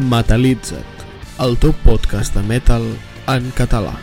Metalitza't, el teu podcast de metal en català.